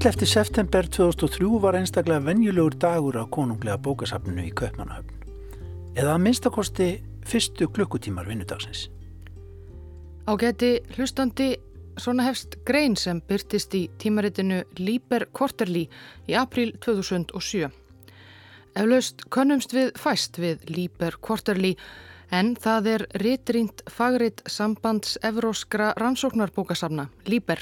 11. september 2003 var einstaklega venjulegur dagur á konunglega bókasafninu í Kaupmannahöfn. Eða að minnstakosti fyrstu klukkutímar vinnudagsins. Á geti hlustandi svona hefst grein sem byrtist í tímaritinu Líber Quarterly í april 2007. Eflaust konumst við fæst við Líber Quarterly en það er ritrýnt fagritt sambands evróskra rannsóknarbókasafna, Líber.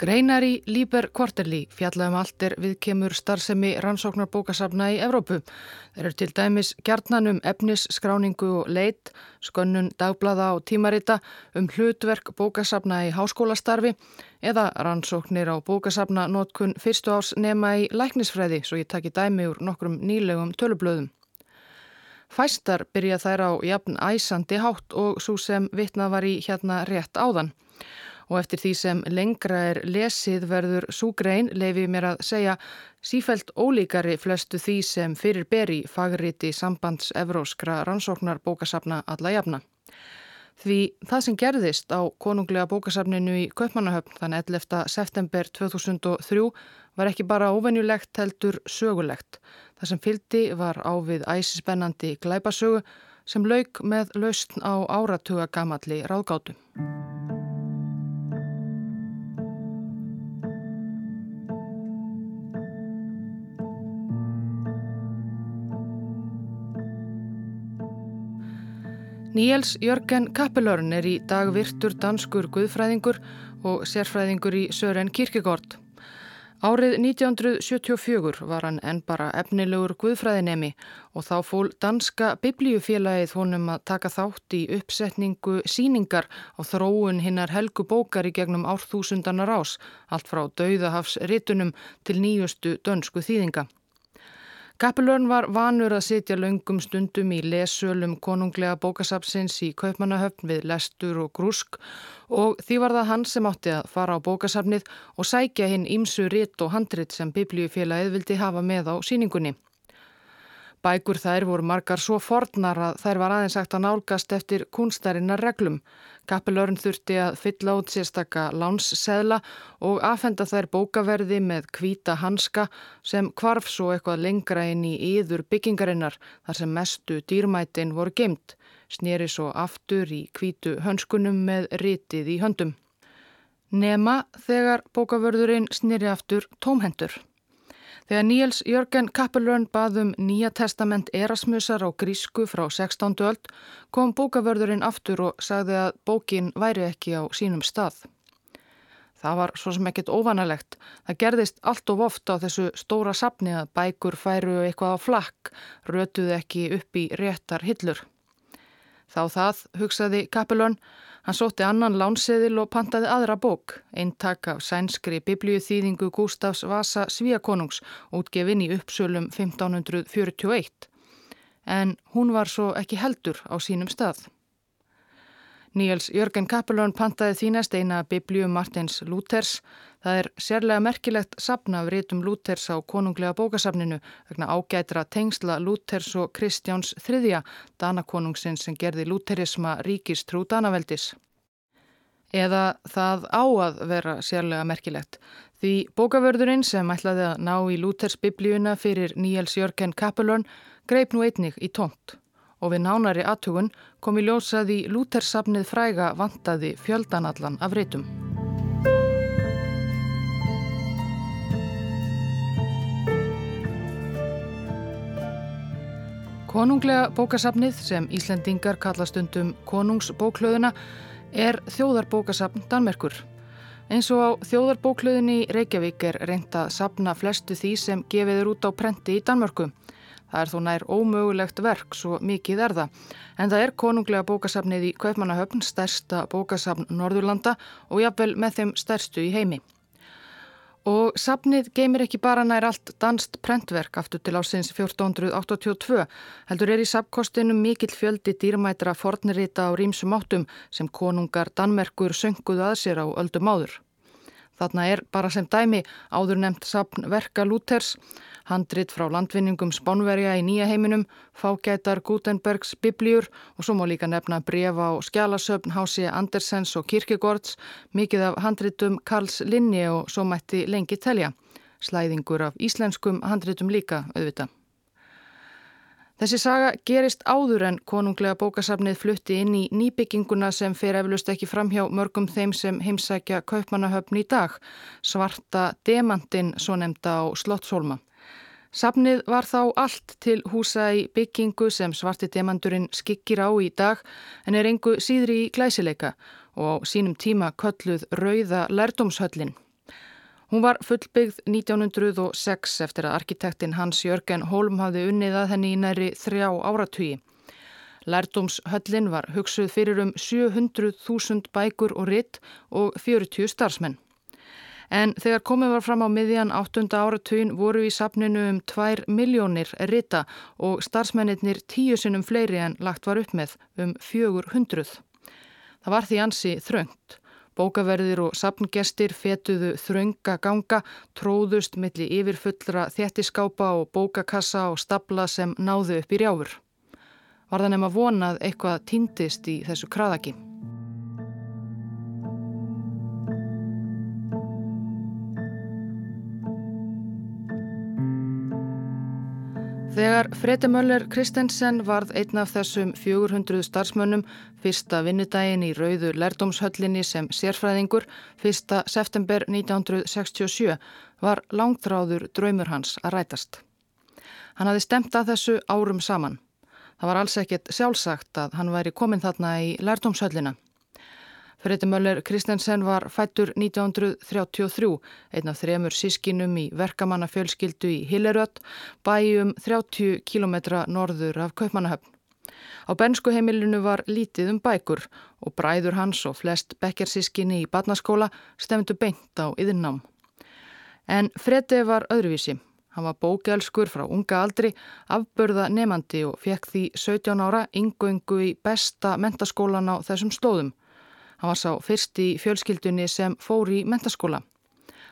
Greinar í Líber Quarterly fjallaðum allt er við kemur starfsemi rannsóknarbókasafna í Evrópu. Þeir eru til dæmis gjarnanum efnisskráningu og leit, skönnun dagblada og tímarita um hlutverk bókasafna í háskólastarfi eða rannsóknir á bókasafna notkun fyrstu árs nema í læknisfræði svo ég taki dæmi úr nokkrum nýlegum tölublöðum. Fæstar byrja þær á jafn æsandi hátt og svo sem vitnað var í hérna rétt áðan og eftir því sem lengra er lesið verður súgrein, leifið mér að segja, sífælt ólíkari flestu því sem fyrir beri fagriti sambands evróskra rannsóknar bókasafna alla jafna. Því það sem gerðist á konunglega bókasafninu í Kaupmannahöfn þann 11. september 2003 var ekki bara ofennjulegt heldur sögulegt. Það sem fyldi var ávið æsispennandi glæpasögu sem lauk með lausn á áratuga gamalli ráðgátu. Níels Jörgen Kappelörn er í dag virtur danskur guðfræðingur og sérfræðingur í Sören Kierkegaard. Árið 1974 var hann enn bara efnilegur guðfræðinemi og þá fól danska biblíufélagið honum að taka þátt í uppsetningu síningar á þróun hinnar helgu bókar í gegnum árþúsundanar ás, allt frá dauðahafsritunum til nýjustu dönsku þýðinga. Kappelörn var vanur að sitja laungum stundum í lesölum konunglega bókasapsins í Kaupmannahöfn við lestur og grúsk og því var það hann sem átti að fara á bókasapnið og sækja hinn ímsu ritt og handrit sem biblíufélagið vildi hafa með á síningunni. Bækur þær voru margar svo fornar að þær var aðeins sagt að nálgast eftir kunstarinnar reglum. Kappelörn þurfti að fylla út sérstakka lánsseðla og afhenda þær bókaverði með kvíta hanska sem kvarf svo eitthvað lengra inn í yður byggingarinnar þar sem mestu dýrmætin voru geimt, snýri svo aftur í kvítu hönskunum með ritið í höndum. Nema þegar bókavörðurinn snýri aftur tómhendur. Þegar Níels Jörgen Kappelrönn baðum Nýja testament Erasmusar á grísku frá 16. öld kom bókavörðurinn aftur og sagði að bókin væri ekki á sínum stað. Það var svo sem ekkit óvanalegt. Það gerðist allt of oft á þessu stóra sapni að bækur færu eitthvað á flakk, rötuði ekki upp í réttar hillur. Þá það, hugsaði Kappelrönn, Hann sótti annan lánseðil og pantaði aðra bók, eintak af sænskri biblíuþýðingu Gustafs Vasa Svíakonungs, útgefin í uppsölum 1541. En hún var svo ekki heldur á sínum stað. Níels Jörgen Kappelón pantaði þínast eina biblíu Martins Lúthers. Það er sérlega merkilegt sapna af rítum Lúthers á konunglega bókasafninu vegna ágætra tengsla Lúthers og Kristjáns III, Danakonungsin sem gerði Lútherisma ríkistrú Danaveldis. Eða það á að vera sérlega merkilegt. Því bókavörðurinn sem ætlaði að ná í Lúthers biblíuna fyrir Níels Jörgen Kappelón greip nú einnig í tónt og við nánari aðtugun kom í ljósað í Lútersafnið fræga vantaði fjöldanallan af reytum. Konunglega bókasafnið sem Íslendingar kallastundum konungsbóklöðuna er þjóðarbókasafn Danmerkur. Eins og á þjóðarbóklöðinni Reykjavík er reynd að sapna flestu því sem gefiður út á prenti í Danmörku. Það er þó nær ómögulegt verk, svo mikið er það. En það er konunglega bókasafnið í Kaupmannahöfn, stærsta bókasafn Norðurlanda og jafnvel með þeim stærstu í heimi. Og safnið geymir ekki bara nær allt danst prentverk aftur til ásins 1482, heldur er í safnkostinu mikill fjöldi dýrmætra fornirita á rýmsum áttum sem konungar Danmerkur sönguðu að sér á öldum áður. Þarna er bara sem dæmi áður nefnt sapn verka Lúthers, handrit frá landvinningum Spánverja í nýja heiminum, fágætar Gutenbergs biblíur og svo má líka nefna brefa og skjálasöfn Hási Andersens og Kirkegårds, mikið af handritum Karls Linni og svo mætti lengi telja. Slæðingur af íslenskum handritum líka auðvitað. Þessi saga gerist áður en konunglega bókasafnið flutti inn í nýbygginguna sem fer eflust ekki fram hjá mörgum þeim sem heimsækja kaupmannahöfn í dag, svarta demantinn svo nefnda á Slottshólma. Safnið var þá allt til húsa í byggingu sem svarti demandurinn skikkir á í dag en er engu síðri í glæsileika og sínum tíma kölluð Rauða lærdomshöllin. Hún var fullbyggð 1906 eftir að arkitektinn Hans Jörgen Holm hafði unnið að henni í næri þrjá áratugji. Lærdomshöllin var hugsuð fyrir um 700.000 bækur og ritt og 40 starfsmenn. En þegar komið var fram á miðjan 8. áratugin voru í sapninu um 2 miljónir ritta og starfsmennir tíu sinnum fleiri en lagt var upp með um 400. Það var því ansi þröngt. Bókaverðir og sapngestir fetuðu þrönga ganga, tróðust milli yfirfullra þéttiskápa og bókakassa og stabla sem náðu upp í rjáfur. Var það nefn að vonað eitthvað týndist í þessu kraðaki? Þegar Fredi Möller Kristensen varð einn af þessum 400 starfsmönnum fyrsta vinnudaginn í rauðu lærdomshöllinni sem sérfræðingur 1. september 1967 var langtráður draumur hans að rætast. Hann hafi stemt að þessu árum saman. Það var alls ekkit sjálfsagt að hann væri komin þarna í lærdomshöllina. Fredi Möller Kristensen var fættur 1933, einn af þremur sískinum í verkamannafjölskyldu í Hillerödd, bæjum 30 km norður af Kaupmannahöfn. Á benskuheimilinu var lítið um bækur og bræður hans og flest bekkersískinni í badnaskóla stemdu beint á yðinnám. En Fredi var öðruvísi. Hann var bókjálskur frá unga aldri, afbörða nefandi og fekk því 17 ára yngöngu í besta mentaskólan á þessum slóðum. Hann var sá fyrst í fjölskyldunni sem fór í mentaskóla.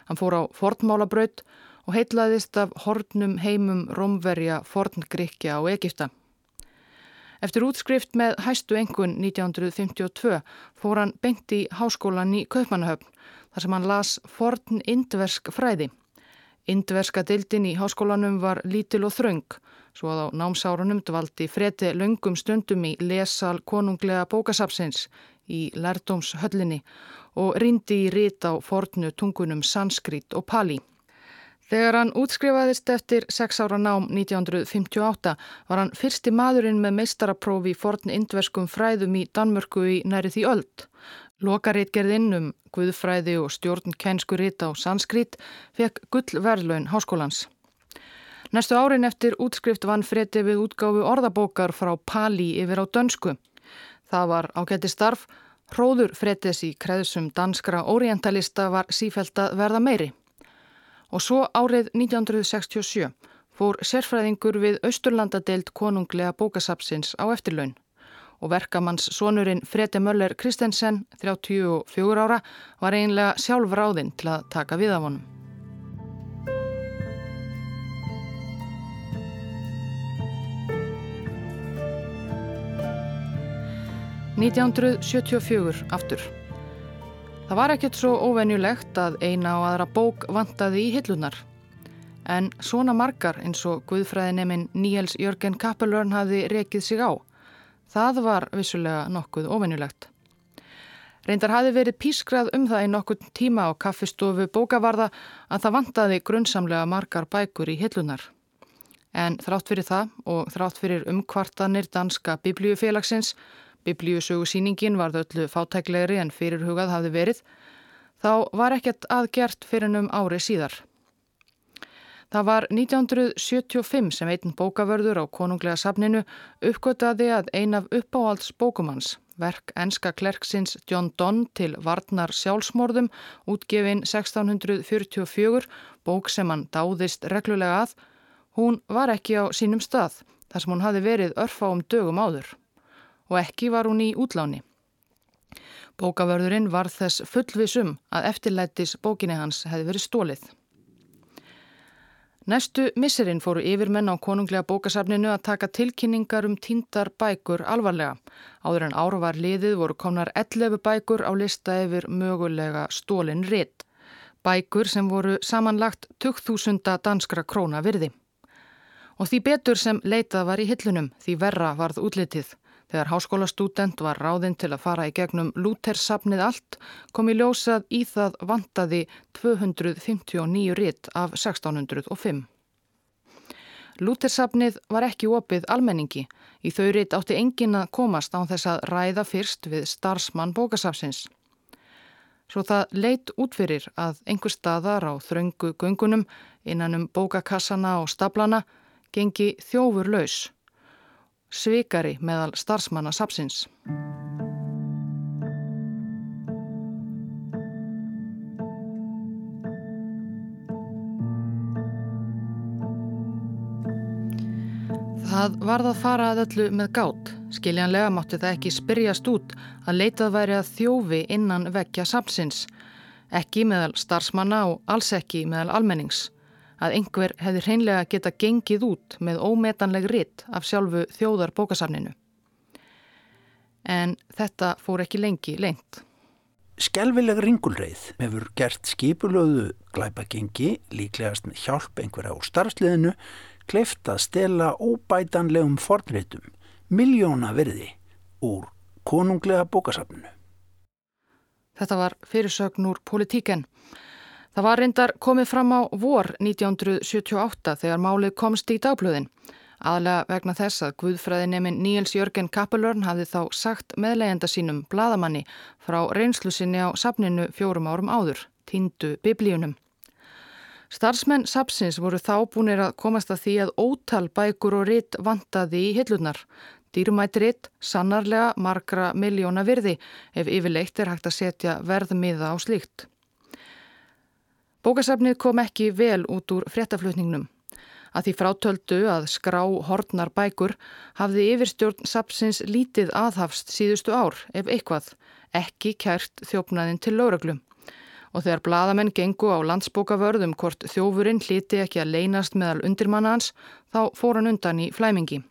Hann fór á fornmálabraut og heitlaðist af hornum heimum Rómverja forngrikja á Egipta. Eftir útskrift með hæstu engun 1952 fór hann beint í háskólan í Kaupmannahöfn þar sem hann las forn indversk fræði. Indverska dildin í háskólanum var lítil og þröng, svo að á námsárunum dvaldi fredi löngum stundum í lesal konunglega bókasapsins í lærdómshöllinni og rindi í rít á fornu tungunum sanskrit og pali. Þegar hann útskrifaðist eftir sex ára nám 1958 var hann fyrsti maðurinn með meistaraprófi forn indverskum fræðum í Danmörku í næri því öld. Lokaritgerðinn um guðfræði og stjórn kænsku rít á sanskrit fekk gullverðlaun háskólans. Næstu árin eftir útskrift vann Freti við útgáfu orðabókar frá Pali yfir á dönsku. Það var ágætti starf. Hróður fretes í kreðsum danskra orientalista var sífælt að verða meiri. Og svo árið 1967 fór sérfræðingur við Austurlandadeild konunglega bókasapsins á eftirlaun og verkamanns sonurinn Freti Möller Kristensen, 34 ára, var einlega sjálf ráðinn til að taka við af honum. 1974 aftur. Það var ekkert svo óvenjulegt að eina og aðra bók vantaði í hillunar. En svona margar eins og Guðfræðineminn Níels Jörgen Kappelörn hafi rekið sig á. Það var vissulega nokkuð óvenjulegt. Reyndar hafi verið pískrað um það í nokkur tíma á kaffistofu bókavarða að það vantaði grunnsamlega margar bækur í hillunar. En þrátt fyrir það og þrátt fyrir umkvartanir danska biblíufélagsins Biblíusögusýningin var öllu fátæklegri en fyrirhugað hafði verið, þá var ekkert aðgert fyrir um ári síðar. Það var 1975 sem einn bókavörður á konunglega safninu uppgötaði að ein af uppáhalds bókumanns, verk enska klerksins John Donne til Varnar sjálfsmorðum, útgefin 1644, bók sem hann dáðist reglulega að, hún var ekki á sínum stað þar sem hún hafi verið örfa um dögum áður og ekki var hún í útláni. Bókavörðurinn var þess fullvisum að eftirlætis bókinni hans hefði verið stólið. Næstu misserinn fóru yfirmenn á konunglega bókasafninu að taka tilkynningar um týndar bækur alvarlega. Áður en ára var liðið voru komnar 11 bækur á lista yfir mögulega stólinn ritt. Bækur sem voru samanlagt 2000 danskra króna virði. Og því betur sem leitað var í hillunum því verra varð útlitið. Þegar háskólastúdent var ráðinn til að fara í gegnum Lútersafnið allt kom í ljósað í það vantaði 259 ritt af 1605. Lútersafnið var ekki opið almenningi. Í þau ritt átti engin að komast á þess að ræða fyrst við starfsmann bókasafsins. Svo það leitt útfyrir að einhver staðar á þröngu göngunum innan um bókakassana og staplana gengi þjófur laus svikari meðal starfsmanna sapsins. Það varð að fara að öllu með gátt. Skiljanlega mátti það ekki spyrjast út að leitað væri að þjófi innan vekja sapsins. Ekki meðal starfsmanna og alls ekki meðal almennings að einhver hefði hreinlega geta gengið út með ómetanleg ritt af sjálfu þjóðar bókasafninu. En þetta fór ekki lengi lengt. Skelvileg ringulreið hefur gert skipulöðu glæpagengi, líklegast með hjálp einhverja á starfsliðinu, kleift að stela óbætanlegum fornreitum, miljóna verði úr konunglega bókasafninu. Þetta var fyrirsögn úr politíken. Það var reyndar komið fram á vor 1978 þegar málið komst í dagblöðin. Aðlega vegna þess að Guðfræðinemin Níels Jörgen Kappelörn hafði þá sagt meðlegenda sínum bladamanni frá reynslu sinni á sapninu fjórum árum áður, týndu biblíunum. Starfsmenn sapsins voru þá búinir að komast að því að ótal bækur og ritt vantaði í hillunar. Dýrumætt ritt sannarlega margra miljóna virði ef yfirleitt er hægt að setja verðmiða á slíkt. Bókasafnið kom ekki vel út úr fréttaflutningnum. Að því frátöldu að skrá hortnar bækur hafði yfirstjórn sapsins lítið aðhafst síðustu ár, ef eitthvað, ekki kært þjófnaðin til lauröglum. Og þegar bladamenn gengu á landsbókavörðum hvort þjófurinn hliti ekki að leynast meðal undirmanna hans, þá fór hann undan í flæmingi.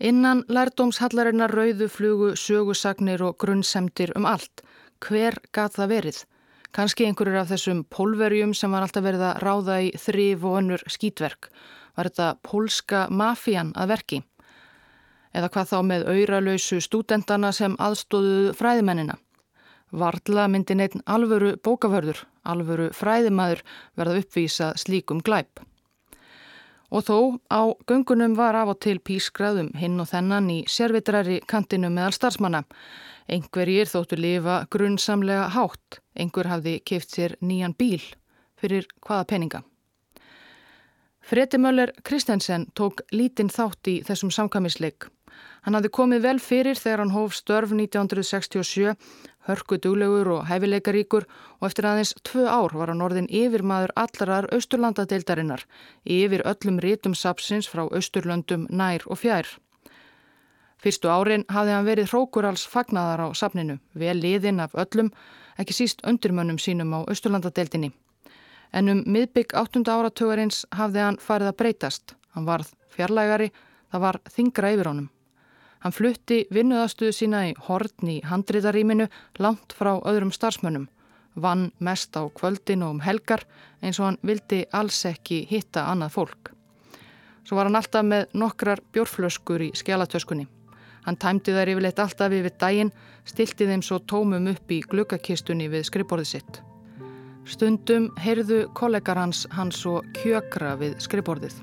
Innan lærdómshallarinnar rauðu flugu sögusagnir og grunnsemdir um allt. Hver gat það verið? Kanski einhverjur af þessum pólverjum sem var alltaf verið að ráða í þrif og önnur skítverk. Var þetta pólska mafían að verki? Eða hvað þá með auðralöysu stúdendana sem aðstóðuðu fræðimennina? Varðla myndi neitt alvöru bókavörður, alvöru fræðimæður verða uppvísa slíkum glæp. Og þó á göngunum var af og til pískraðum hinn og þennan í sérvitræri kantinu meðal starfsmanna. Engverjir þóttu lifa grunnsamlega hátt Engur hafði keift sér nýjan bíl fyrir hvaða peninga. Freti Möller Kristensen tók lítinn þátt í þessum samkamisleik. Hann hafði komið vel fyrir þegar hann hóf störf 1967, hörku duglegur og hæfileikaríkur og eftir aðeins tvö ár var hann orðin yfirmaður allarar austurlandadeildarinnar, yfir öllum rítum sapsins frá austurlöndum nær og fjær. Fyrstu árin hafði hann verið hrókur alls fagnadar á sapninu, vel liðinn af öllum, ekki síst undirmönnum sínum á Östurlandadeildinni. En um miðbygg 8. áratögarins hafði hann farið að breytast. Hann varð fjarlægari, það var þingra yfir honum. Hann flutti vinnuðastuðu sína í hortn í handriðarýminu langt frá öðrum starfsmönnum. Vann mest á kvöldin og um helgar eins og hann vildi alls ekki hitta annað fólk. Svo var hann alltaf með nokkrar bjórflöskur í skjálatöskunni. Hann tæmdi þær yfirleitt alltaf yfir daginn, stilti þeim svo tómum upp í glukkakistunni við skrifborðið sitt. Stundum heyrðu kollegar hans hans svo kjökra við skrifborðið.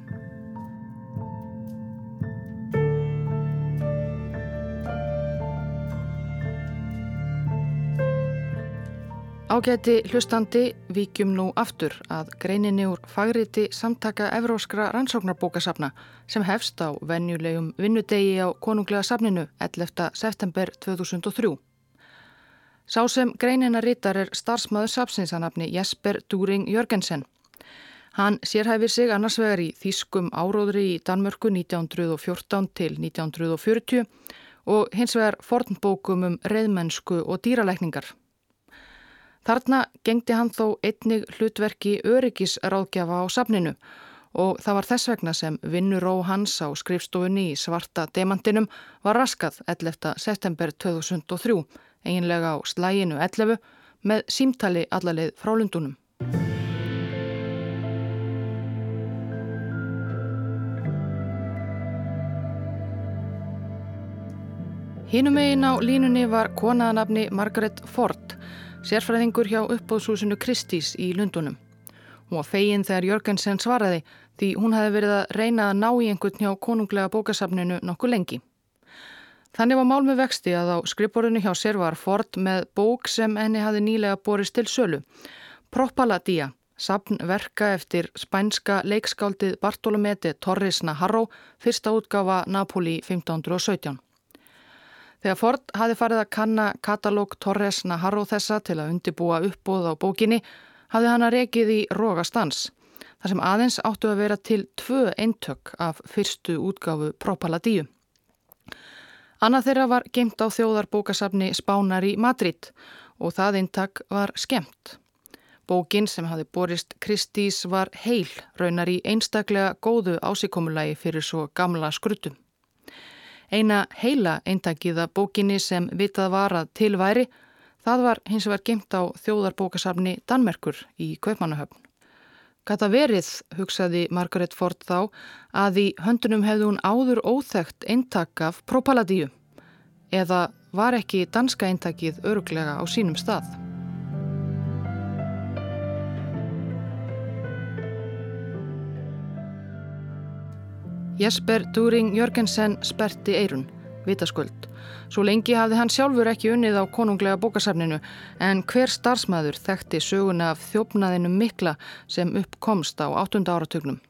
Ágæti hlustandi vikjum nú aftur að greininni úr fagriti samtaka Evróskra rannsóknarbókasafna sem hefst á venjulegum vinnudegi á konunglega safninu 11. september 2003. Sá sem greinina rítar er starfsmaður safsinsanafni Jesper Dúring Jörgensen. Hann sérhæfir sig annars vegar í Þýskum áróðri í Danmörku 1914 til 1940 og hins vegar fornbókum um reyðmennsku og dýralækningar. Þarna gengdi hann þó einnig hlutverki öryggisráðgjafa á safninu og það var þess vegna sem vinnuró hans á skrifstofunni í svarta demantinum var raskað 11. september 2003, eiginlega á slæginu 11 með símtali allarleið frá Lundunum. Hínum eigin á línunni var konaðanabni Margaret Ford, sérfræðingur hjá uppbóðshúsinu Kristís í Lundunum. Hún var fegin þegar Jörgensen svaraði því hún hefði verið að reyna að ná í einhvern hjá konunglega bókasafninu nokkuð lengi. Þannig var mál með vexti að á skrifborðinu hjá sér var Ford með bók sem henni hafi nýlega borist til sölu. Propaladia, sapn verka eftir spænska leikskáldið Bartolomete Torres Naharro, fyrsta útgafa Napoli 1517. Þegar Ford hafi farið að kanna katalóg Torres Naharro þessa til að undibúa uppbóð á bókinni, hafi hann að rekið í Rógastans, þar sem aðeins áttu að vera til tvö eintök af fyrstu útgáfu Propaladíu. Annað þeirra var geimt á þjóðarbókasafni Spánar í Madrid og það eintak var skemmt. Bókin sem hafi borist Kristís var heil, raunar í einstaklega góðu ásíkomulagi fyrir svo gamla skrutum. Eina heila eintakiða bókinni sem vitað var að tilværi, það var hins vegar geimt á þjóðarbókasafni Danmerkur í Kaupmannahöfn. Gata verið, hugsaði Margaret Ford þá, að í höndunum hefði hún áður óþægt eintak af Propaladíu eða var ekki danska eintakið öruglega á sínum stað. Jesper During Jörgensen sperti eirun, vitaskuld. Svo lengi hafði hann sjálfur ekki unnið á konunglega bókasafninu en hver starfsmæður þekkti söguna af þjófnaðinu mikla sem uppkomst á 8. áratugnum.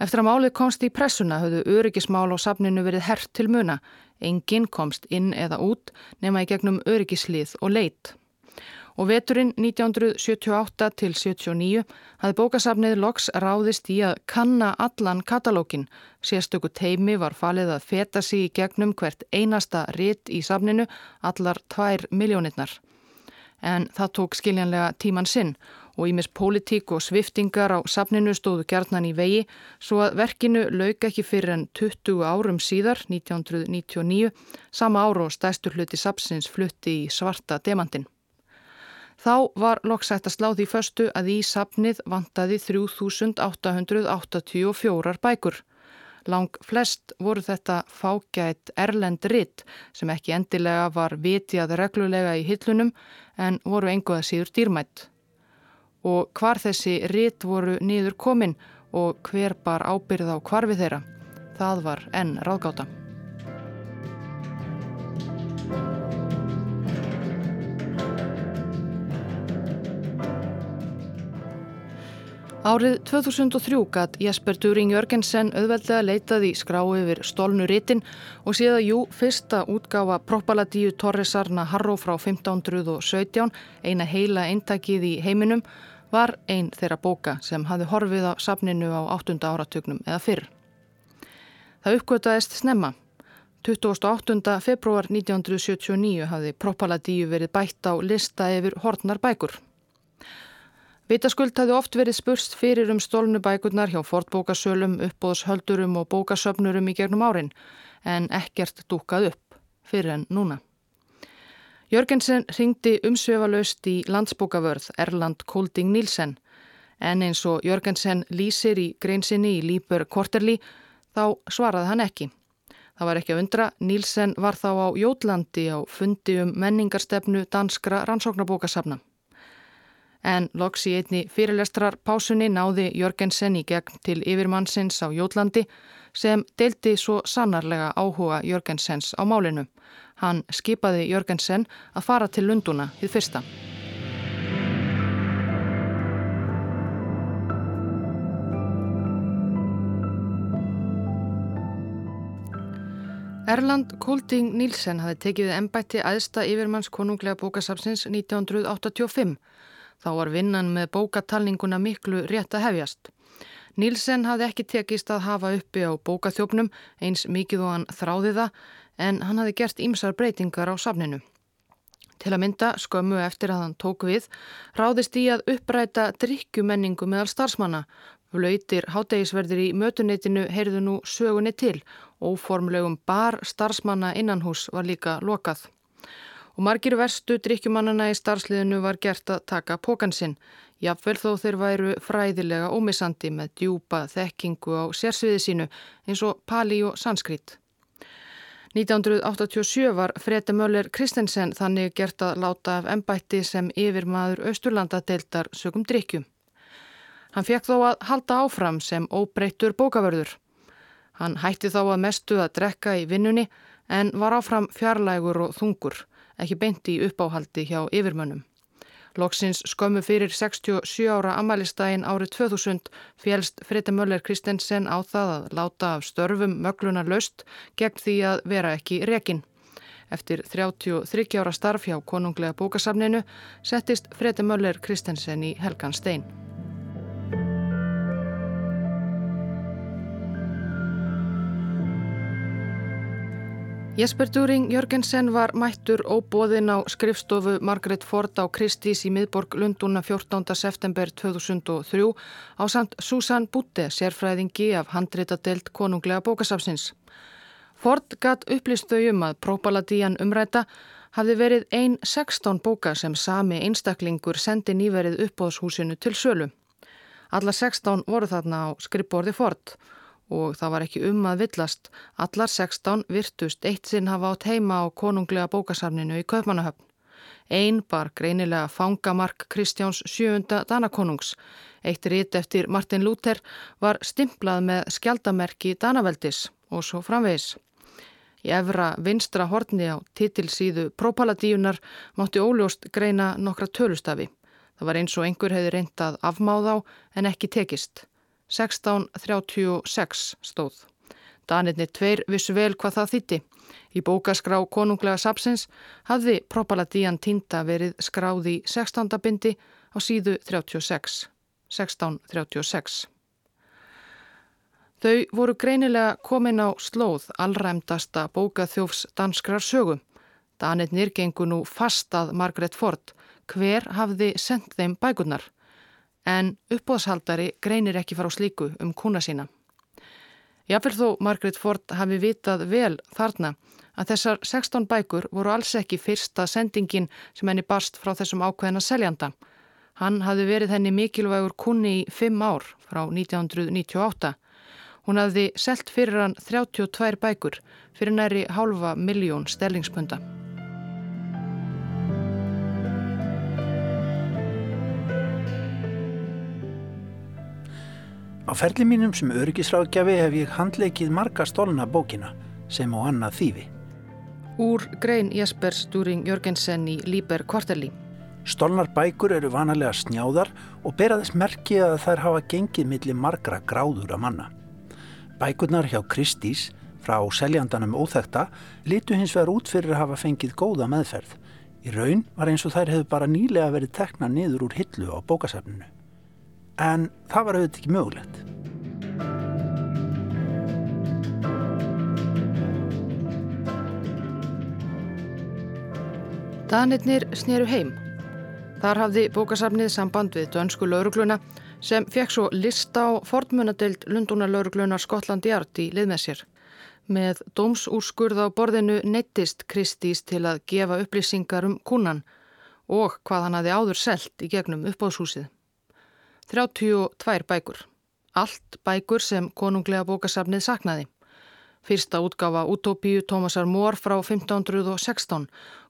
Eftir að málið komst í pressuna höfðu öryggismál á safninu verið hert til muna. Engin komst inn eða út nema í gegnum öryggislið og leit og veturinn 1978 til 79 hafði bókasafnið loks ráðist í að kanna allan katalókin. Sérstöku teimi var falið að feta sig í gegnum hvert einasta ritt í safninu, allar tvær miljónirnar. En það tók skiljanlega tíman sinn og ímis pólitík og sviftingar á safninu stóðu gerðnan í vegi svo að verkinu lauk ekki fyrir en 20 árum síðar, 1999, sama áru og stæstur hluti sapsins flutti í svarta demandin. Þá var loksætt að slá því förstu að í sapnið vantaði 3884 bækur. Lang flest voru þetta fágætt erlend ritt sem ekki endilega var vitjað reglulega í hillunum en voru enguða síður dýrmætt. Og hvar þessi ritt voru niður komin og hver bar ábyrð á hvarfi þeirra, það var enn ráðgáta. Árið 2003 gatt Jesper During Jörgensen auðveldlega leitað í skrái yfir stólnu rítin og séða jú fyrsta útgáfa Propaladíu Torresarna Harró frá 1517, eina heila eintakið í heiminum, var einn þeirra bóka sem hafði horfið á safninu á 8. áratugnum eða fyrr. Það uppgötaðist snemma. 28. februar 1979 hafði Propaladíu verið bætt á lista yfir hortnar bækur. Vitaskuld hafði oft verið spurst fyrir um stólnu bækurnar hjá fortbókasölum, uppbóðshöldurum og bókasöfnurum í gegnum árin en ekkert dúkað upp fyrir en núna. Jörgensen ringdi umsvefalaust í landsbókavörð Erland Kolding Nílsen en eins og Jörgensen lýsir í greinsinni í Lípur Korterli þá svaraði hann ekki. Það var ekki að undra, Nílsen var þá á Jótlandi á fundi um menningarstefnu danskra rannsóknarbókasafna. En loks í einni fyrirlestrar pásunni náði Jörgensen í gegn til yfirmannsins á Jótlandi sem deildi svo sannarlega áhuga Jörgensens á málinu. Hann skipaði Jörgensen að fara til Lunduna hið fyrsta. Erland Kolding Nílsen hafi tekið ennbætti aðsta yfirmanns konunglega bókasafsins 1985 Þá var vinnan með bókatalninguna miklu rétt að hefjast. Nílsen hafði ekki tekist að hafa uppi á bókaþjófnum eins mikið og hann þráði það en hann hafði gert ímsar breytingar á safninu. Til að mynda skömmu eftir að hann tók við ráðist í að uppræta drikkjumenningu meðal starfsmanna. Flautir hátegisverðir í mötuneytinu heyrðu nú sögunni til. Óformlegum bar starfsmanna innanhús var líka lokað. Og margir verstu drikkjumannana í starfsliðinu var gert að taka pókansinn. Jafnvel þó þeir væru fræðilega ómissandi með djúpa þekkingu á sérsviði sínu eins og pali og sanskrit. 1987 var Frede Möller Kristensen þannig gert að láta af ennbætti sem yfirmaður Östurlandadeildar sögum drikkjum. Hann fekk þó að halda áfram sem óbreyttur bókavörður. Hann hætti þá að mestu að drekka í vinnunni en var áfram fjarlægur og þungur, ekki beint í uppáhaldi hjá yfirmönnum. Loksins skömmu fyrir 67 ára amælistægin árið 2000 félst Friti Möller Kristensen á það að láta af störfum mögluna löst gegn því að vera ekki rekin. Eftir 33 ára starf hjá konunglega bókasafninu settist Friti Möller Kristensen í Helgan Stein. Jesper During Jörgensen var mættur óbóðinn á skrifstofu Margaret Ford á Kristís í miðborg Lunduna 14. september 2003 á samt Susan Butte, sérfræðingi af handreitadelt konunglega bókasafsins. Ford gatt upplýstu um að própaladíjan umræta hafði verið ein 16 bóka sem sami einstaklingur sendi nýverið uppbóðshúsinu til sölu. Alla 16 voru þarna á skrifborði Ford og og það var ekki um að villast. Allar 16 virtust eitt sinn hafa átt heima á konunglega bókasafninu í Kaupmannahöfn. Einn bar greinilega fangamark Kristjáns sjöunda Danakonungs. Eitt rít eftir Martin Luther var stimplað með skjaldamerki Danaveldis og svo framvegis. Í efra vinstra horni á titilsíðu Própaladíunar mátti óljóst greina nokkra tölustafi. Það var eins og einhver hefði reyndað afmáð á en ekki tekist. 1636 stóð. Danirni tveir vissu vel hvað það þýtti. Í bókaskrá konunglega sapsins hafði Propaladían týnda verið skráði 16. bindi á síðu 36. 1636. Þau voru greinilega komin á slóð allræmdasta bókaþjófs danskrar sögu. Danirnir gengur nú fastað Margaret Ford. Hver hafði sendt þeim bækurnar? En uppbóðshaldari greinir ekki fara á slíku um kuna sína. Jáfnvel þó Margaret Ford hafi vitað vel þarna að þessar 16 bækur voru alls ekki fyrsta sendingin sem henni barst frá þessum ákveðina seljanda. Hann hafi verið henni mikilvægur kunni í 5 ár frá 1998. Hún hafi selt fyrir hann 32 bækur fyrir næri hálfa miljón stellingspunda. Á ferli mínum sem öryggisráðgjafi hef ég handleikið marga stólna bókina sem á annað þýfi. Úr grein Jespers Stúring Jörgensen í Líber Kvarteli. Stólnar bækur eru vanalega snjáðar og bera þess merki að þær hafa gengið millir margra gráður að manna. Bækurnar hjá Kristís frá seljandanum óþekta litu hins vegar út fyrir að hafa fengið góða meðferð. Í raun var eins og þær hefur bara nýlega verið tekna niður úr hillu á bókasafninu en það var auðvitað ekki mögulegt. Danirnir sneru heim. Þar hafði bókasafnið samband við dönsku laurugluna sem fekk svo lista á fornmunadeild Lundúna lauruglunar Skotland Jart í lið með sér. Með dómsúrskurð á borðinu neittist Kristís til að gefa upplýsingar um kúnan og hvað hann hafi áður selt í gegnum uppáðshúsið. 32 bækur. Allt bækur sem konunglega bókasafnið saknaði. Fyrsta útgafa Utopíu Tómasar Mór frá 1516,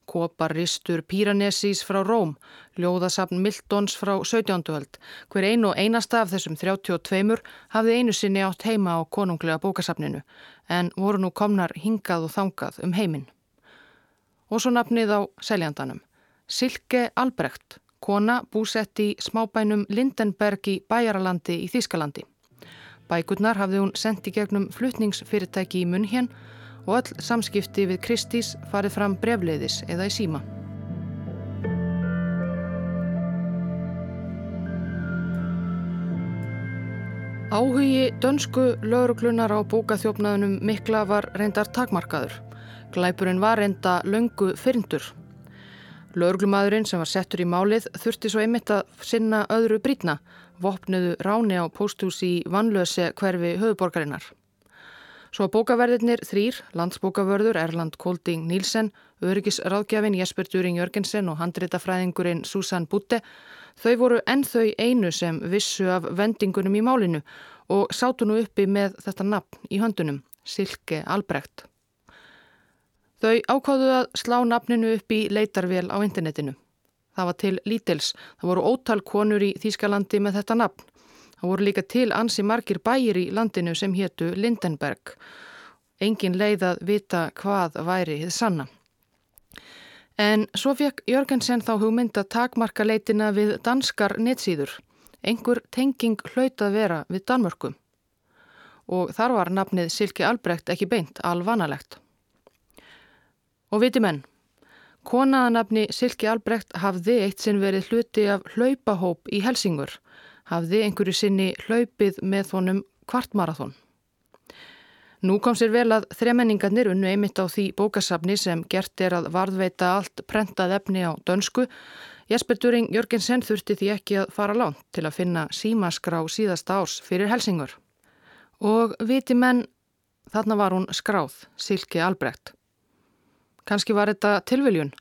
Koparistur Píranesís frá Róm, Ljóðasafn Miltons frá 17. öld. Hver einu og einasta af þessum 32 hafði einu sinni átt heima á konunglega bókasafninu en voru nú komnar hingað og þangað um heiminn. Og svo nafnið á seljandanum. Silke Albrecht kona búsett í smábænum Lindenberg í Bæjaralandi í Þískalandi. Bækurnar hafði hún sendt í gegnum flutningsfyrirtæki í munn hérn og öll samskipti við Kristís farið fram brefleiðis eða í síma. Áhugi dönsku lauruglunar á bókaþjófnaðunum mikla var reyndar takmarkaður. Glæpurinn var reynda löngu fyrndur. Lauruglumadurinn sem var settur í málið þurfti svo einmitt að sinna öðru brítna, vopnuðu ráni á póstús í vanlöse hverfi höfuborgarinnar. Svo bókaverðirnir þrýr, landsbókavörður Erland Kolding Nílsen, öryggisráðgjafin Jesper During Jörgensen og handritafræðingurinn Susan Butte Þau voru ennþau einu sem vissu af vendingunum í málinu og sátu nú uppi með þetta nafn í höndunum, Silke Albrekt. Þau ákváðu að slá nafninu upp í leitarvél á internetinu. Það var til lítils. Það voru ótal konur í Þýskalandi með þetta nafn. Það voru líka til ansi margir bæir í landinu sem héttu Lindenberg. Engin leið að vita hvað væri þið sanna. En svo fekk Jörgensen þá hugmynd að takmarka leitina við danskar netsýður. Engur tenging hlaut að vera við Danmörku. Og þar var nafnið Silki Albrekt ekki beint, alvanalegt. Og viti menn, konaðanabni Silki Albrekt hafði eitt sinn verið hluti af hlaupahóp í Helsingur. Hafði einhverju sinni hlaupið með honum kvartmarathón. Nú kom sér vel að þremenningarnir unnu einmitt á því bókasafni sem gert er að varðveita allt prentað efni á dönsku. Jesper During Jörgensen þurfti því ekki að fara lánt til að finna símaskrá síðasta árs fyrir Helsingur. Og viti menn, þarna var hún skráð, Silke Albrekt. Kanski var þetta tilviljun.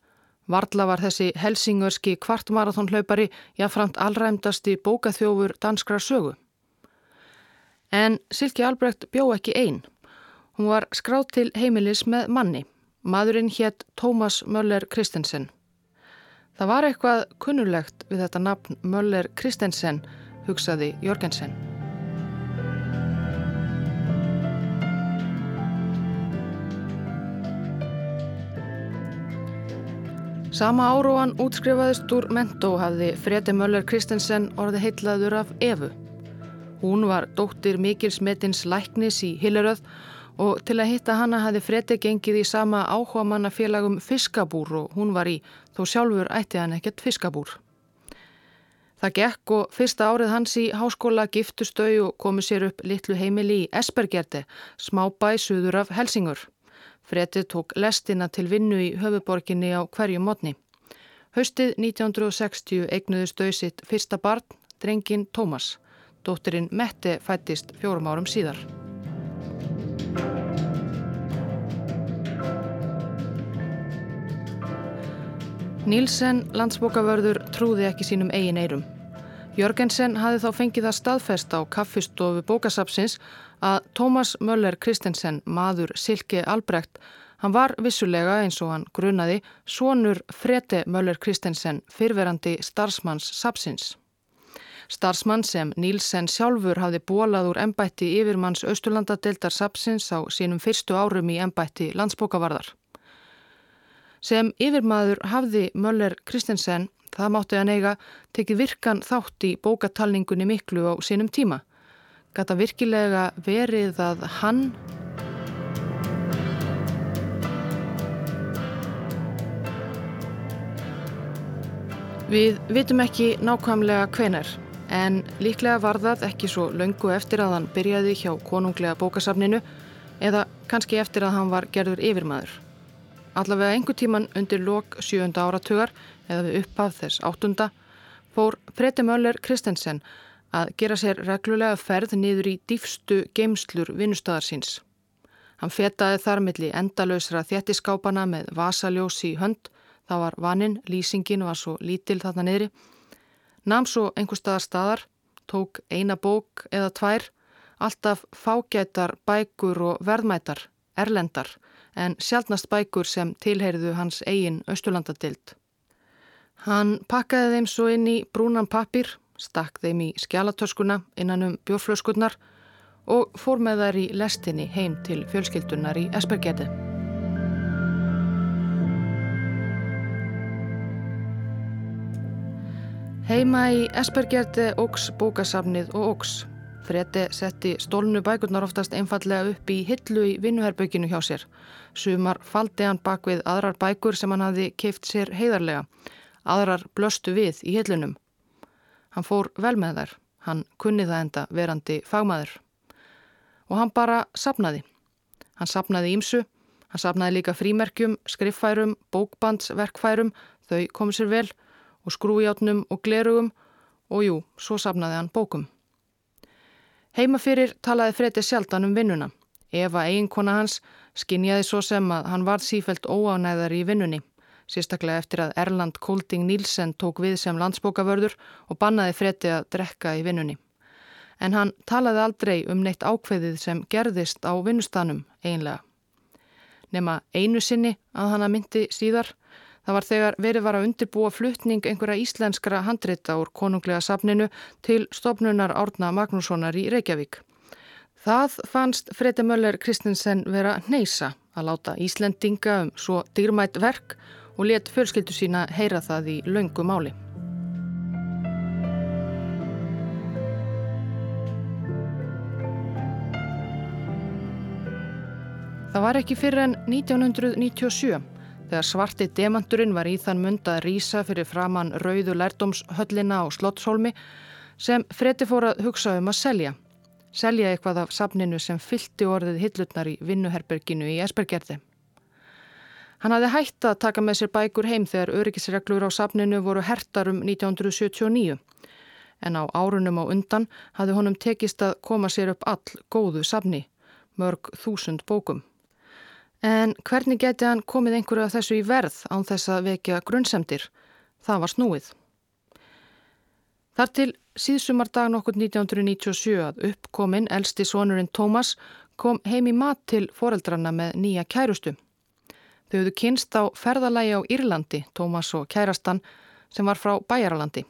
Varðla var þessi helsingörski kvartmarathonhlaupari jáframt allræmdasti bókaþjófur danskra sögu. En Silke Albrekt bjó ekki einn. Hún var skrátt til heimilis með manni. Madurinn hétt Tómas Möller Kristensen. Það var eitthvað kunnulegt við þetta nafn Möller Kristensen, hugsaði Jörgensen. Sama áróan útskrifaðist úr mentó hafði Fredi Möller Kristensen orði heitlaður af Evu. Hún var dóttir Mikilsmetins læknis í Hilleröð og til að hitta hana hafði Fredi gengið í sama áhuga mannafélagum fiskabúr og hún var í, þó sjálfur ætti hann ekkert fiskabúr. Það gekk og fyrsta árið hans í háskóla giftustau og komu sér upp litlu heimili í Espergerdi, smábæ suður af Helsingur. Fredi tók lestina til vinnu í höfuborginni á hverju mótni. Haustið 1960 eignuðu stauðsitt fyrsta barn, drengin Tómas. Dótturinn Mette fættist fjórum árum síðar. Nílsen, landsbókavörður, trúði ekki sínum eigin eirum. Jörgensen hafi þá fengið að staðfesta á kaffistofu bókasapsins að Tómas Möller Kristensen, maður Silke Albrekt, hann var vissulega eins og hann grunaði svonur Frete Möller Kristensen, fyrverandi starfsmanns sapsins. Starfsmann sem Nílsen sjálfur hafði bólað úr ennbætti yfirmanns Östurlandadeildar sapsins á sínum fyrstu árum í ennbætti landsbókavarðar. Sem yfirmaður hafði Möller Kristensen, það mátti að neyga, tekið virkan þátt í bókatalningunni miklu á sínum tíma. Gata virkilega verið að hann Við vitum ekki nákvæmlega hvenar, en líklega var það ekki svo löngu eftir að hann byrjaði hjá konunglega bókasafninu eða kannski eftir að hann var gerður yfirmaður. Allavega einhver tíman undir lok sjönda áratugar eða við upphaf þess áttunda fór Freti Möller Kristensen að gera sér reglulega ferð niður í dýfstu geimslur vinnustadar síns. Hann fetaði þar milli endalösra þjættiskápana með vasaljós í hönd, það var vaninn, lýsingin var svo lítil þarna niðri. Nam svo einhver staðar staðar, tók eina bók eða tvær, alltaf fágætar, bækur og verðmætar, erlendar, en sjálfnast bækur sem tilheyrðu hans eigin Östurlandadild. Hann pakkaði þeim svo inn í brúnan pappir, stakk þeim í skjálatöskuna innan um bjórflöskunnar og fór með þær í lestinni heim til fjölskyldunar í Espergeti. Heima í Espergeti ógs bókasafnið og ógs. Fredi setti stólnu bækurnar oftast einfallega upp í hillu í vinnuherbygginu hjá sér. Sumar faldi hann bak við aðrar bækur sem hann hafi keift sér heiðarlega. Aðrar blöstu við í hillunum. Hann fór vel með þær. Hann kunni það enda verandi fagmaður. Og hann bara sapnaði. Hann sapnaði ímsu, hann sapnaði líka frímerkjum, skriffærum, bókbandsverkfærum, þau komið sér vel, og skrújátnum og glerugum og jú, svo sapnaði hann bókum. Heima fyrir talaði Freyti sjaldan um vinnuna. Eva eiginkona hans skinjaði svo sem að hann var sífelt óánæðar í vinnunni sérstaklega eftir að Erland Kolding Nílsen tók við sem landsbókavörður og bannaði freti að drekka í vinnunni. En hann talaði aldrei um neitt ákveðið sem gerðist á vinnustanum einlega. Nefna einu sinni að hann að myndi síðar, það var þegar verið var að undirbúa fluttning einhverja íslenskra handrita úr konunglega safninu til stopnunar Árna Magnússonar í Reykjavík. Það fannst Freti Möller Kristinsen vera neysa að láta Íslendinga um svo dýrmætt verk og let fjölskyldu sína heyra það í laungu máli. Það var ekki fyrir en 1997 þegar svarti demanturinn var í þann mund að rýsa fyrir framann rauðu lærdomshöllina á Slottsholmi sem fredi fór að hugsa um að selja. Selja eitthvað af safninu sem fylti orðið hillutnar í vinnuherberginu í Esbergerði. Hann hafði hægt að taka með sér bækur heim þegar öryggisreglur á safninu voru hertarum 1979 en á árunum á undan hafði honum tekist að koma sér upp all góðu safni, mörg þúsund bókum. En hvernig geti hann komið einhverju af þessu í verð án þess að vekja grunnsemdir? Það var snúið. Þar til síðsumardagan okkur 1997 að uppkominn elsti sonurinn Tómas kom heim í mat til foreldranna með nýja kærustu. Þau höfðu kynst á ferðalægi á Írlandi, Tómas og kærastan, sem var frá Bæjaralandi.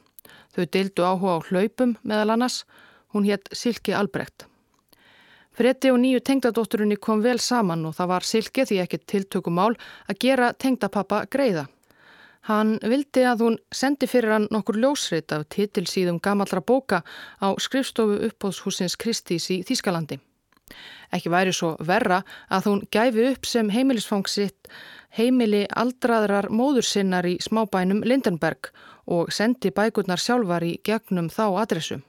Þau deildu áhuga á hlaupum meðal annars, hún hétt Silki Albrekt. Fredi og nýju tengdadótturinni kom vel saman og það var Silki því ekki tiltökumál að gera tengdapappa greiða. Hann vildi að hún sendi fyrir hann nokkur ljósreit af titilsýðum gamallra bóka á skrifstofu uppbóðshúsins Kristís í Þískalandi. Ekki væri svo verra að hún gæfi upp sem heimilisfang sitt heimili aldraðrar móðursinnar í smábænum Lindenberg og sendi bækurnar sjálfar í gegnum þá adressu.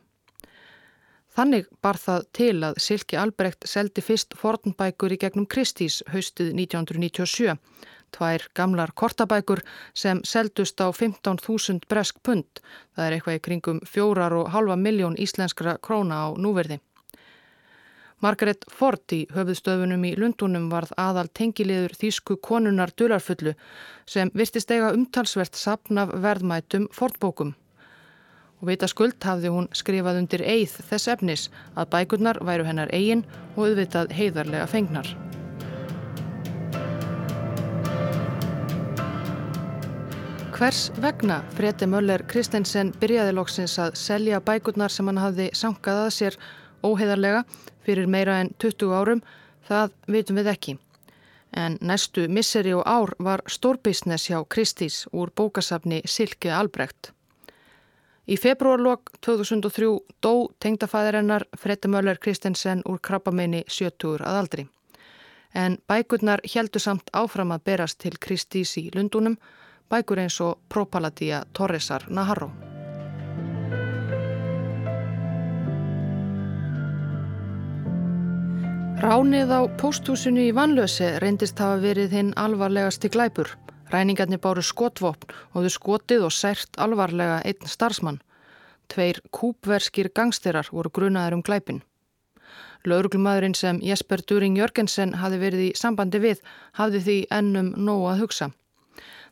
Þannig bar það til að Silki Albrekt seldi fyrst fornbækur í gegnum Kristís haustið 1997, tvær gamlar kortabækur sem seldust á 15.000 bresk pund, það er eitthvað í kringum fjórar og halva miljón íslenskra króna á núverði. Margaret Ford í höfuðstöfunum í Lundunum varð aðal tengiliður þýsku konunar dularfullu sem virtist eiga umtalsvert sapnaf verðmætum Ford-bókum. Og vita skuld hafði hún skrifað undir eið þess efnis að bækurnar væru hennar eigin og auðvitað heiðarlega fengnar. Hvers vegna Freti Möller Kristensen byrjaði loksins að selja bækurnar sem hann hafði sankað að sér óheðarlega fyrir meira en 20 árum, það vitum við ekki. En næstu misseri og ár var stórbísnes hjá Kristís úr bókasafni Silke Albrekt. Í februarlokk 2003 dó tengdafæðirinnar Frette Möller Kristensen úr krabbameini 70 að aldri. En bækurnar heldu samt áfram að berast til Kristís í Lundunum, bækur eins og Propaladia Torresar Naharro. Ránið á pósthúsinu í Vanlösi reyndist hafa verið hinn alvarlegasti glæpur. Ræningarnir báru skotvopn og þau skotið og sært alvarlega einn starfsmann. Tveir kúpverskir gangsterar voru grunaður um glæpin. Lauruglumæðurinn sem Jesper During Jörgensen hafi verið í sambandi við hafði því ennum nóg að hugsa.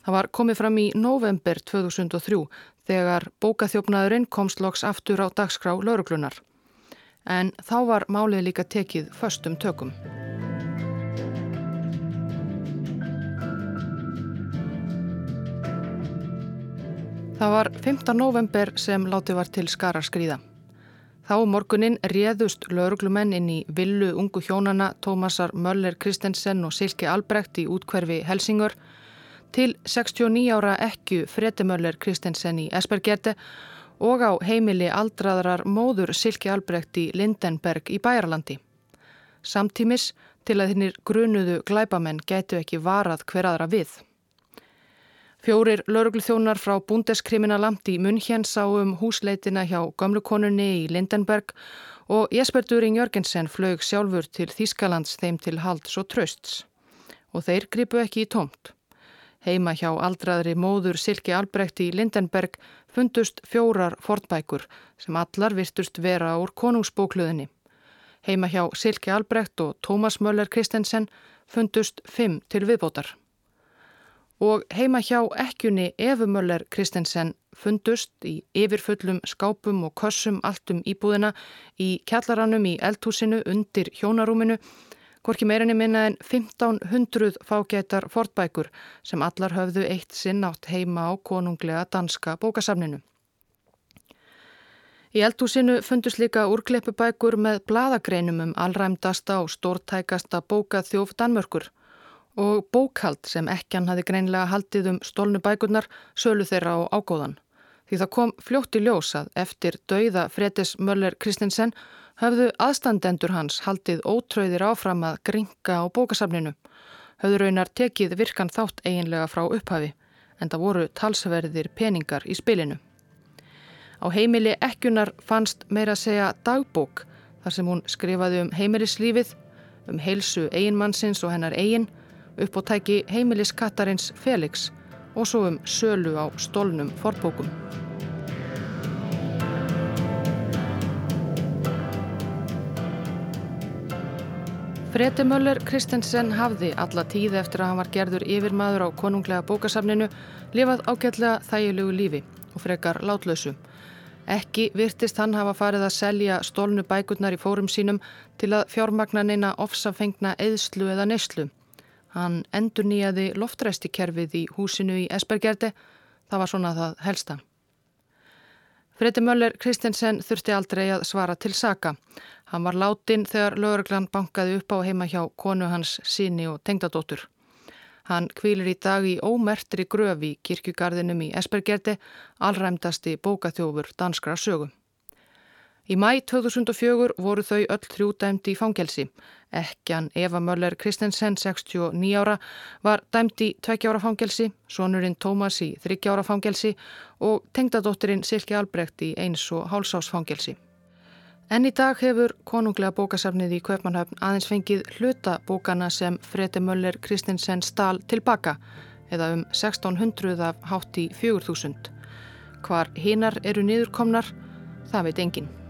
Það var komið fram í november 2003 þegar bókaþjófnaðurinn komst loks aftur á dagskrá lauruglunar en þá var málið líka tekið föstum tökum. Það var 15. november sem láti var til skarar skrýða. Þá morgunin réðust lauruglumenn inn í villu ungu hjónana Tómasar Möller Kristensen og Silke Albrekt í útkverfi Helsingur til 69 ára ekku Fredi Möller Kristensen í Espergerte og á heimili aldraðrar móður Silki Albrekt í Lindenberg í Bæjarlandi. Samtímis til að hinnir grunuðu glæbamenn gætu ekki varað hver aðra við. Fjórir laurugluþjónar frá Bundeskriminalamt í München sá um húsleitina hjá gamlukonunni í Lindenberg og Jesper During Jörgensen flög sjálfur til Þískalands þeim til halds og trösts. Og þeir gripu ekki í tómt. Heima hjá aldraðri móður Silki Albrecht í Lindenberg fundust fjórar fornbækur sem allar virtust vera úr konungsbókluðinni. Heima hjá Silki Albrecht og Tómas Möller Kristensen fundust fimm til viðbótar. Og heima hjá ekkjunni Efu Möller Kristensen fundust í yfirfullum skápum og kossum allt um íbúðina í kjallaranum í eldhúsinu undir hjónarúminu Hvorki meirinni minna en 1500 fágætar fortbækur sem allar höfðu eitt sinn átt heima á konunglega danska bókasafninu. Í eldhúsinu fundust líka úrkleipubækur með bladagreinum um allræmdasta og stórtækasta bókað þjóf Danmörkur og bókald sem ekkjan hafi greinlega haldið um stólnu bækurnar sölu þeirra á ágóðan. Því það kom fljótt í ljós að eftir dauða Fretis Möller Kristinsen höfðu aðstandendur hans haldið ótröðir áfram að gringa á bókasafninu. Höfðu raunar tekið virkan þátt eiginlega frá upphafi en það voru talsverðir peningar í spilinu. Á heimili ekkunar fannst meira segja dagbók þar sem hún skrifaði um heimilislífið, um heilsu eiginmannsins og hennar eigin, upp á tæki heimiliskattarins Felix og svo um sölu á stólnum forbókum. Freti Möller Kristensen hafði alla tíð eftir að hann var gerður yfirmaður á konunglega bókasafninu lifað ágætlega þægilegu lífi og frekar látlösu. Ekki virtist hann hafa farið að selja stólnu bækurnar í fórum sínum til að fjármagna neina ofsafengna eðslu eða neyslu. Hann endur nýjaði loftræstikerfið í húsinu í Esbergerdi, það var svona það helsta. Freti Möller Kristensen þurfti aldrei að svara til saka. Hann var látin þegar lögurglann bankaði upp á heima hjá konu hans síni og tengdadóttur. Hann kvílir í dag í ómertri gröf í kirkjugarðinum í Espergerdi, allræmdasti bókaþjófur danskra sögu. Í mæ 2004 voru þau öll þrjúdæmdi í fangelsi. Ekkjan Eva Möller Kristensen, 69 ára, var dæmdi í 20 ára fangelsi, sonurinn Tómas í 30 ára fangelsi og tengdadótturinn Silki Albrecht í eins og hálsásfangelsi. En í dag hefur konunglega bókasafnið í Kaupmannhöfn aðeins fengið hluta bókana sem Freti Möller Kristinsen stál tilbaka eða um 1600 af hátt í 4000. Hvar hinnar eru niðurkomnar, það veit enginn.